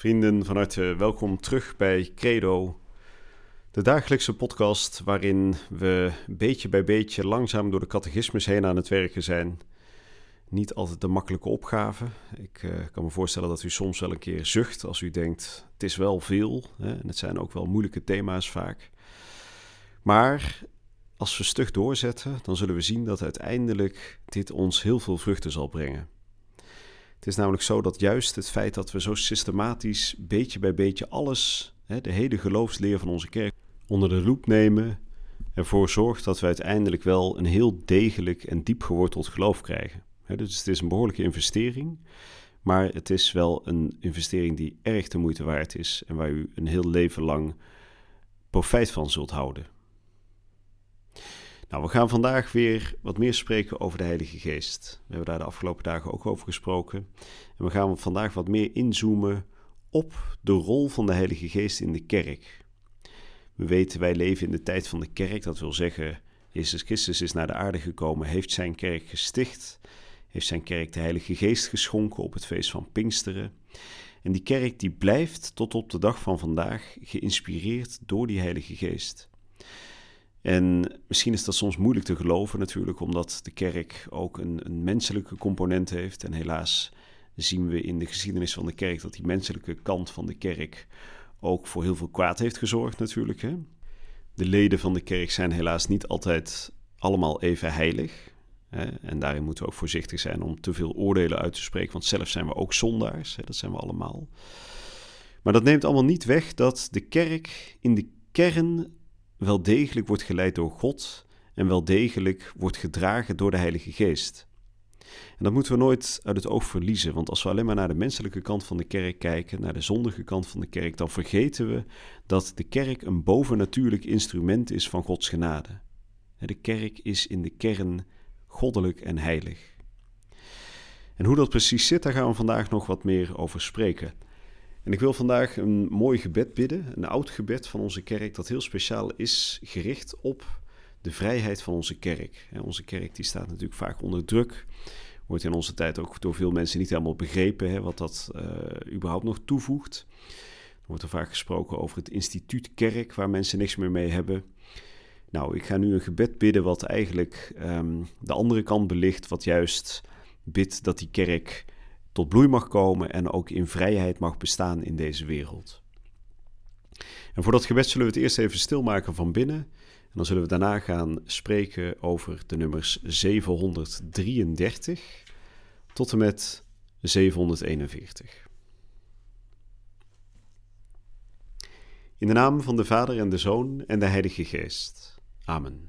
Vrienden, van harte welkom terug bij Credo, de dagelijkse podcast waarin we beetje bij beetje langzaam door de catechismus heen aan het werken zijn. Niet altijd de makkelijke opgave. Ik uh, kan me voorstellen dat u soms wel een keer zucht als u denkt: het is wel veel hè, en het zijn ook wel moeilijke thema's vaak. Maar als we stug doorzetten, dan zullen we zien dat uiteindelijk dit ons heel veel vruchten zal brengen. Het is namelijk zo dat juist het feit dat we zo systematisch, beetje bij beetje, alles, hè, de hele geloofsleer van onze kerk, onder de loep nemen, ervoor zorgt dat we uiteindelijk wel een heel degelijk en diep geworteld geloof krijgen. Hè, dus het is een behoorlijke investering, maar het is wel een investering die erg de moeite waard is en waar u een heel leven lang profijt van zult houden. Nou, we gaan vandaag weer wat meer spreken over de Heilige Geest. We hebben daar de afgelopen dagen ook over gesproken. En we gaan vandaag wat meer inzoomen op de rol van de Heilige Geest in de kerk. We weten, wij leven in de tijd van de kerk. Dat wil zeggen, Jezus Christus is naar de aarde gekomen, heeft zijn kerk gesticht, heeft zijn kerk de Heilige Geest geschonken op het feest van Pinksteren. En die kerk die blijft tot op de dag van vandaag geïnspireerd door die Heilige Geest. En misschien is dat soms moeilijk te geloven natuurlijk, omdat de kerk ook een, een, menselijke component heeft. En helaas zien we in de geschiedenis van de kerk dat die menselijke kant van de kerk ook voor heel veel kwaad heeft gezorgd natuurlijk. Hè? De leden van de kerk zijn helaas niet altijd allemaal even heilig. Hè? En daarin moeten we ook voorzichtig zijn om te veel oordelen uit te spreken, want zelf zijn we ook zondaars. Hè? Dat zijn we allemaal. Maar dat neemt allemaal niet weg dat de kerk in de kern wel degelijk wordt geleid door God en wel degelijk wordt gedragen door de Heilige Geest. En dat moeten we nooit uit het oog verliezen, want als we alleen maar naar de menselijke kant van de kerk kijken, naar de zondige kant van de kerk, dan vergeten we dat de kerk een bovennatuurlijk instrument is van Gods genade. De kerk is in de kern goddelijk en heilig. En hoe dat precies zit, daar gaan we vandaag nog wat meer over spreken. En ik wil vandaag een mooi gebed bidden, een oud gebed van onze kerk, dat heel speciaal is gericht op de vrijheid van onze kerk. Onze kerk die staat natuurlijk vaak onder druk, wordt in onze tijd ook door veel mensen niet helemaal begrepen hè, wat dat uh, überhaupt nog toevoegt. Er wordt er vaak gesproken over het instituut kerk, waar mensen niks meer mee hebben. Nou, ik ga nu een gebed bidden wat eigenlijk um, de andere kant belicht, wat juist bidt dat die kerk tot bloei mag komen en ook in vrijheid mag bestaan in deze wereld. En voor dat gebed zullen we het eerst even stilmaken van binnen. En dan zullen we daarna gaan spreken over de nummers 733 tot en met 741. In de naam van de Vader en de Zoon en de Heilige Geest. Amen.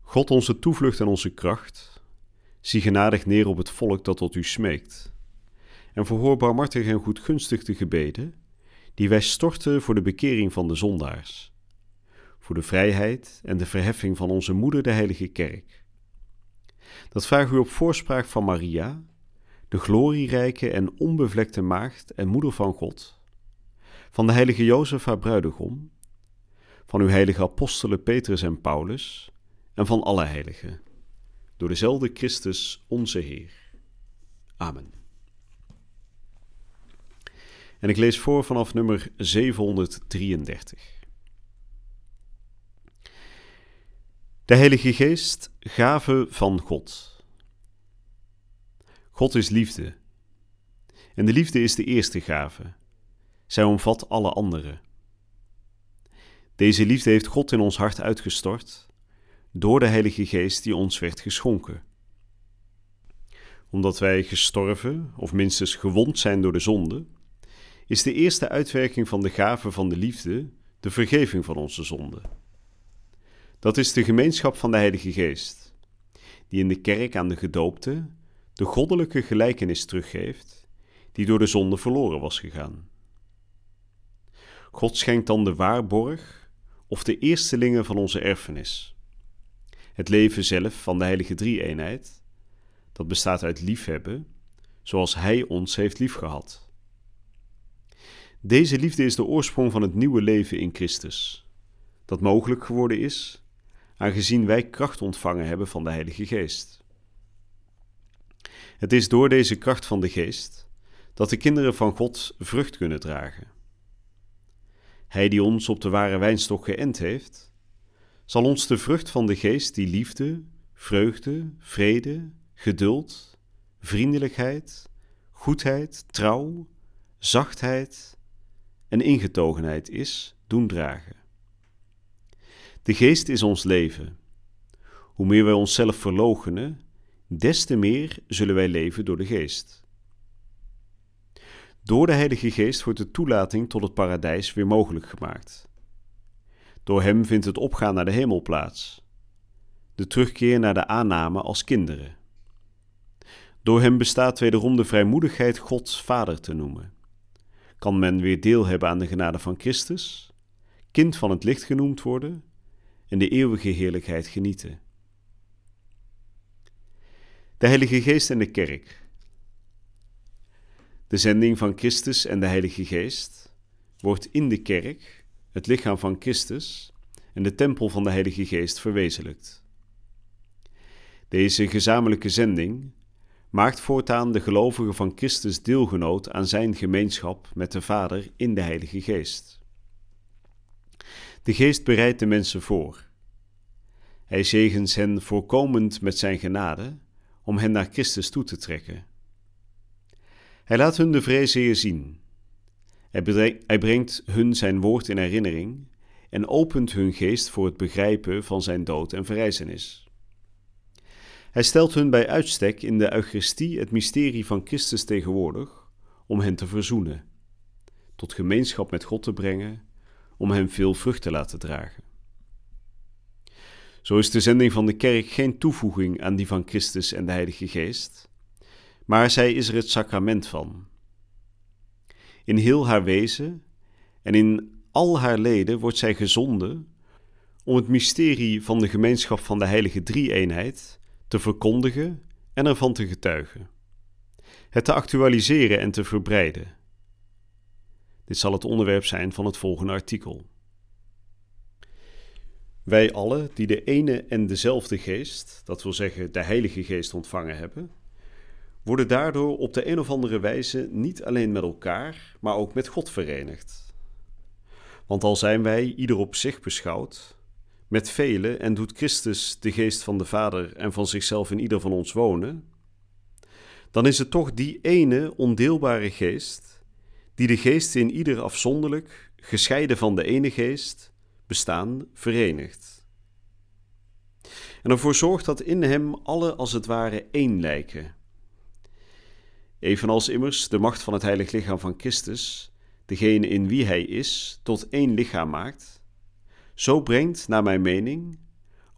God onze toevlucht en onze kracht Zie genadig neer op het volk dat tot u smeekt. En verhoor barmhartig en goedgunstig de gebeden, die wij storten voor de bekering van de zondaars, voor de vrijheid en de verheffing van onze moeder, de Heilige Kerk. Dat vraag u op voorspraak van Maria, de glorierijke en onbevlekte maagd en moeder van God, van de heilige Jozef haar bruidegom, van uw heilige apostelen Petrus en Paulus en van alle heiligen door dezelfde Christus onze Heer. Amen. En ik lees voor vanaf nummer 733. De Heilige Geest, gave van God. God is liefde. En de liefde is de eerste gave. Zij omvat alle andere. Deze liefde heeft God in ons hart uitgestort door de Heilige Geest die ons werd geschonken. Omdat wij gestorven, of minstens gewond zijn door de zonde, is de eerste uitwerking van de gave van de liefde de vergeving van onze zonde. Dat is de gemeenschap van de Heilige Geest, die in de kerk aan de gedoopte de goddelijke gelijkenis teruggeeft die door de zonde verloren was gegaan. God schenkt dan de waarborg of de eerstelingen van onze erfenis. Het leven zelf van de heilige drie-eenheid, dat bestaat uit liefhebben, zoals Hij ons heeft liefgehad. Deze liefde is de oorsprong van het nieuwe leven in Christus, dat mogelijk geworden is, aangezien wij kracht ontvangen hebben van de Heilige Geest. Het is door deze kracht van de Geest dat de kinderen van God vrucht kunnen dragen. Hij die ons op de ware wijnstok geënt heeft, zal ons de vrucht van de Geest, die liefde, vreugde, vrede, geduld, vriendelijkheid, goedheid, trouw, zachtheid en ingetogenheid is, doen dragen. De Geest is ons leven. Hoe meer wij onszelf verloochenen, des te meer zullen wij leven door de Geest. Door de Heilige Geest wordt de toelating tot het paradijs weer mogelijk gemaakt. Door Hem vindt het opgaan naar de hemel plaats, de terugkeer naar de aanname als kinderen. Door Hem bestaat wederom de vrijmoedigheid Gods Vader te noemen. Kan men weer deel hebben aan de genade van Christus, kind van het licht genoemd worden en de eeuwige heerlijkheid genieten. De Heilige Geest en de Kerk. De zending van Christus en de Heilige Geest wordt in de kerk, het lichaam van Christus en de tempel van de Heilige Geest verwezenlijkt. Deze gezamenlijke zending maakt voortaan de gelovigen van Christus deelgenoot aan zijn gemeenschap met de Vader in de Heilige Geest. De Geest bereidt de mensen voor. Hij zegens hen voorkomend met zijn genade om hen naar Christus toe te trekken. Hij laat hun de vrezeeën zien. Hij brengt hun zijn woord in herinnering en opent hun geest voor het begrijpen van zijn dood en verrijzenis. Hij stelt hun bij uitstek in de Eucharistie het mysterie van Christus tegenwoordig om hen te verzoenen, tot gemeenschap met God te brengen, om hen veel vrucht te laten dragen. Zo is de zending van de kerk geen toevoeging aan die van Christus en de Heilige Geest, maar zij is er het sacrament van. In heel haar wezen en in al haar leden wordt zij gezonden om het mysterie van de gemeenschap van de heilige drie-eenheid te verkondigen en ervan te getuigen, het te actualiseren en te verbreiden. Dit zal het onderwerp zijn van het volgende artikel. Wij allen die de ene en dezelfde geest, dat wil zeggen de Heilige Geest, ontvangen hebben, worden daardoor op de een of andere wijze niet alleen met elkaar, maar ook met God verenigd. Want al zijn wij ieder op zich beschouwd, met velen en doet Christus de geest van de Vader en van zichzelf in ieder van ons wonen, dan is het toch die ene ondeelbare geest, die de geest in ieder afzonderlijk, gescheiden van de ene geest, bestaan verenigt. En ervoor zorgt dat in hem alle als het ware één lijken. Evenals immers de macht van het heilig lichaam van Christus, degene in wie hij is, tot één lichaam maakt, zo brengt, naar mijn mening,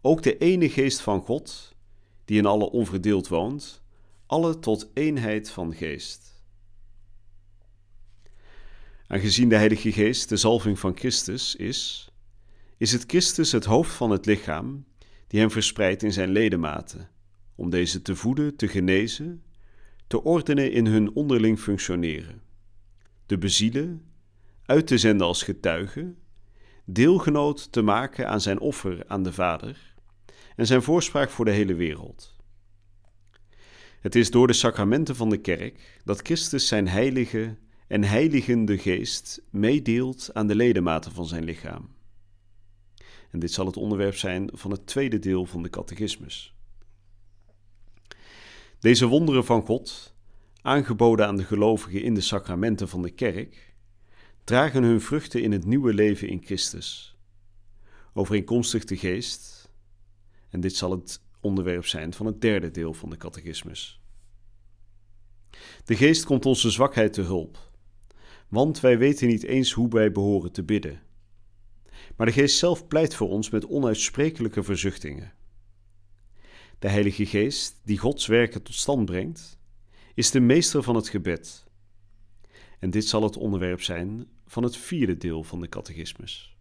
ook de ene geest van God, die in alle onverdeeld woont, alle tot eenheid van geest. Aangezien de Heilige Geest de zalving van Christus is, is het Christus het hoofd van het lichaam, die hem verspreidt in zijn ledematen, om deze te voeden, te genezen, te ordenen in hun onderling functioneren, te bezielen, uit te zenden als getuige, deelgenoot te maken aan zijn offer aan de Vader en zijn voorspraak voor de hele wereld. Het is door de sacramenten van de kerk dat Christus zijn heilige en heiligende geest meedeelt aan de ledematen van zijn lichaam. En dit zal het onderwerp zijn van het tweede deel van de catechismus. Deze wonderen van God, aangeboden aan de gelovigen in de sacramenten van de kerk, dragen hun vruchten in het nieuwe leven in Christus. Overeenkomstig de geest, en dit zal het onderwerp zijn van het derde deel van de catechismus. De geest komt onze zwakheid te hulp, want wij weten niet eens hoe wij behoren te bidden. Maar de geest zelf pleit voor ons met onuitsprekelijke verzuchtingen. De Heilige Geest, die Gods werken tot stand brengt, is de meester van het gebed. En dit zal het onderwerp zijn van het vierde deel van de catechismus.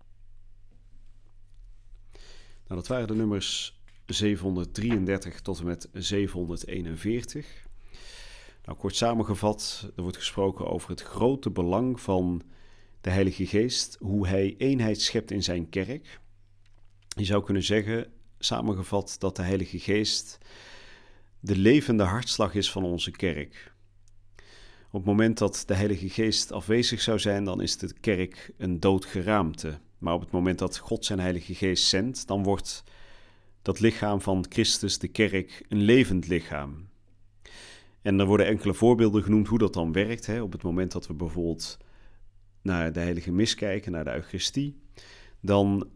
Nou, dat waren de nummers 733 tot en met 741. Nou, kort samengevat, er wordt gesproken over het grote belang van de Heilige Geest, hoe Hij eenheid schept in Zijn kerk. Je zou kunnen zeggen, samengevat, dat de Heilige Geest de levende hartslag is van onze kerk. Op het moment dat de Heilige Geest afwezig zou zijn, dan is de kerk een dood geraamte. Maar op het moment dat God zijn Heilige Geest zendt, dan wordt dat lichaam van Christus, de kerk, een levend lichaam. En er worden enkele voorbeelden genoemd hoe dat dan werkt. Hè. Op het moment dat we bijvoorbeeld naar de Heilige Mis kijken, naar de Eucharistie, dan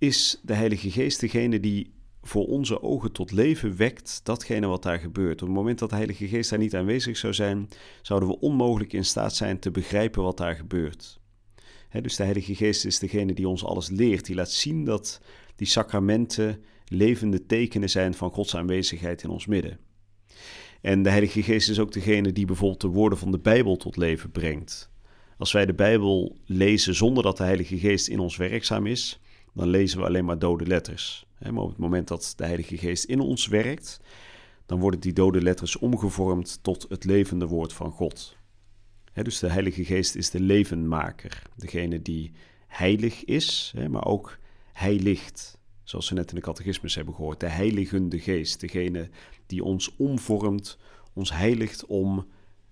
is de Heilige Geest degene die voor onze ogen tot leven wekt datgene wat daar gebeurt. Op het moment dat de Heilige Geest daar niet aanwezig zou zijn, zouden we onmogelijk in staat zijn te begrijpen wat daar gebeurt. dus de Heilige Geest is degene die ons alles leert, die laat zien dat die sacramenten levende tekenen zijn van Gods aanwezigheid in ons midden. En de Heilige Geest is ook degene die bijvoorbeeld de woorden van de Bijbel tot leven brengt. Als wij de Bijbel lezen zonder dat de Heilige Geest in ons werkzaam is, dan lezen we alleen maar dode letters. Maar op het moment dat de Heilige Geest in ons werkt, dan worden die dode letters omgevormd tot het levende woord van God. Dus de Heilige Geest is de levenmaker, degene die heilig is, maar ook heiligt. Zoals we net in de catechismus hebben gehoord, de heiligende geest, degene die ons omvormt, ons heiligt om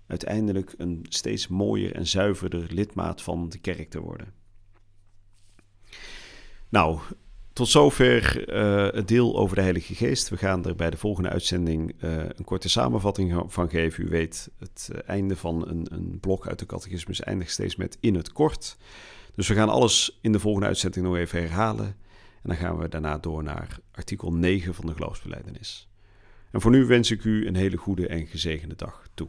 uiteindelijk een steeds mooier en zuiverder lidmaat van de kerk te worden. Nou, tot zover uh, het deel over de Heilige Geest. We gaan er bij de volgende uitzending uh, een korte samenvatting van geven. U weet, het uh, einde van een, een blok uit de catechismus eindigt steeds met in het kort. Dus we gaan alles in de volgende uitzending nog even herhalen. En dan gaan we daarna door naar artikel 9 van de geloofsbeleidenis. En voor nu wens ik u een hele goede en gezegende dag toe.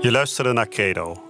Je luisterde naar Credo